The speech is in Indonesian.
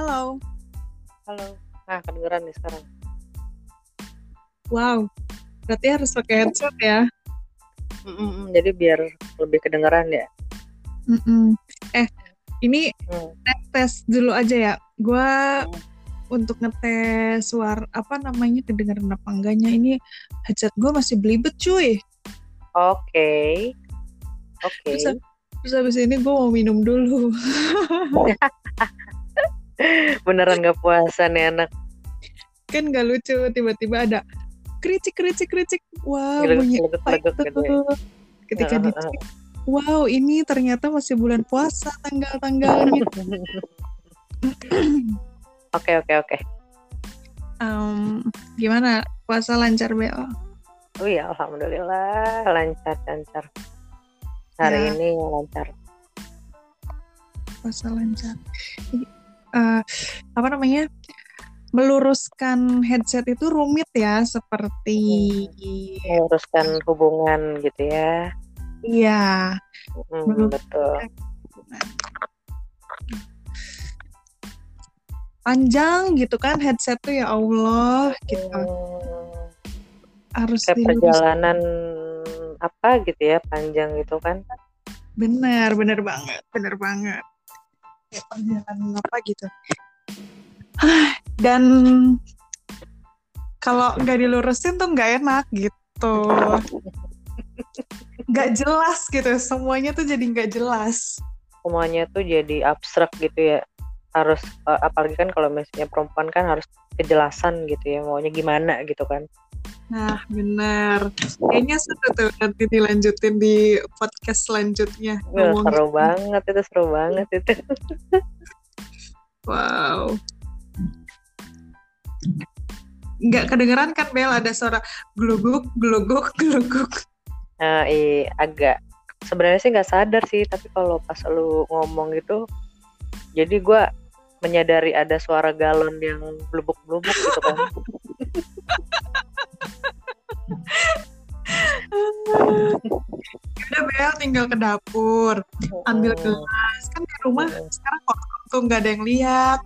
Halo. Halo. Nah, kedengeran nih sekarang. Wow. Berarti harus pakai headset ya? Mm-mm, jadi biar lebih kedengeran ya. Mm-mm. Eh, ini Hmm. tes tes dulu aja ya. Gua Hmm. untuk ngetes suara apa namanya kedengeran apa enggaknya ini headset gue masih belibet cuy. Oke. Oke. Terus, terus habis ini gue mau minum dulu. Beneran gak puasa nih anak. kan gak lucu tiba-tiba ada kericik kericik kericik. Gelegek, bunyi apa itu? gitu ya. Ketika dicek, wow ini ternyata masih bulan puasa tanggal-tanggalnya. Oke, oke, oke. Em, gimana puasa lancar Bel? Oh iya, alhamdulillah lancar lancar. Hari Ya. ini lancar. Puasa lancar. Eh, apa namanya? Meluruskan headset itu rumit ya seperti Meluruskan hubungan gitu ya. iya Hmm, betul. panjang gitu kan headset tuh ya Allah gitu Hmm, harus kayak perjalanan apa gitu ya panjang gitu kan. bener bener banget bener banget kayak perjalanan apa gitu. Dan kalau nggak dilurusin tuh nggak enak gitu. Nggak jelas gitu semuanya tuh jadi nggak jelas. Semuanya tuh jadi abstrak gitu ya. Harus eh, apalagi kan kalau misalnya perempuan kan harus kejelasan gitu ya maunya gimana gitu kan nah bener kayaknya seru tuh nanti dilanjutin di podcast selanjutnya. Wah, ngomongin. seru banget itu seru banget itu. Wow. Nggak kedengeran kan Bel? Ada suara gluguk gluguk gluguk. Nah, i, agak sebenarnya sih nggak sadar sih tapi kalau pas lu ngomong gitu jadi gua menyadari ada suara galon yang blubuk-blubuk gitu kan udah Bel tinggal ke dapur ambil gelas. Kan di rumah Hmm. sekarang kok tuh nggak ada yang lihat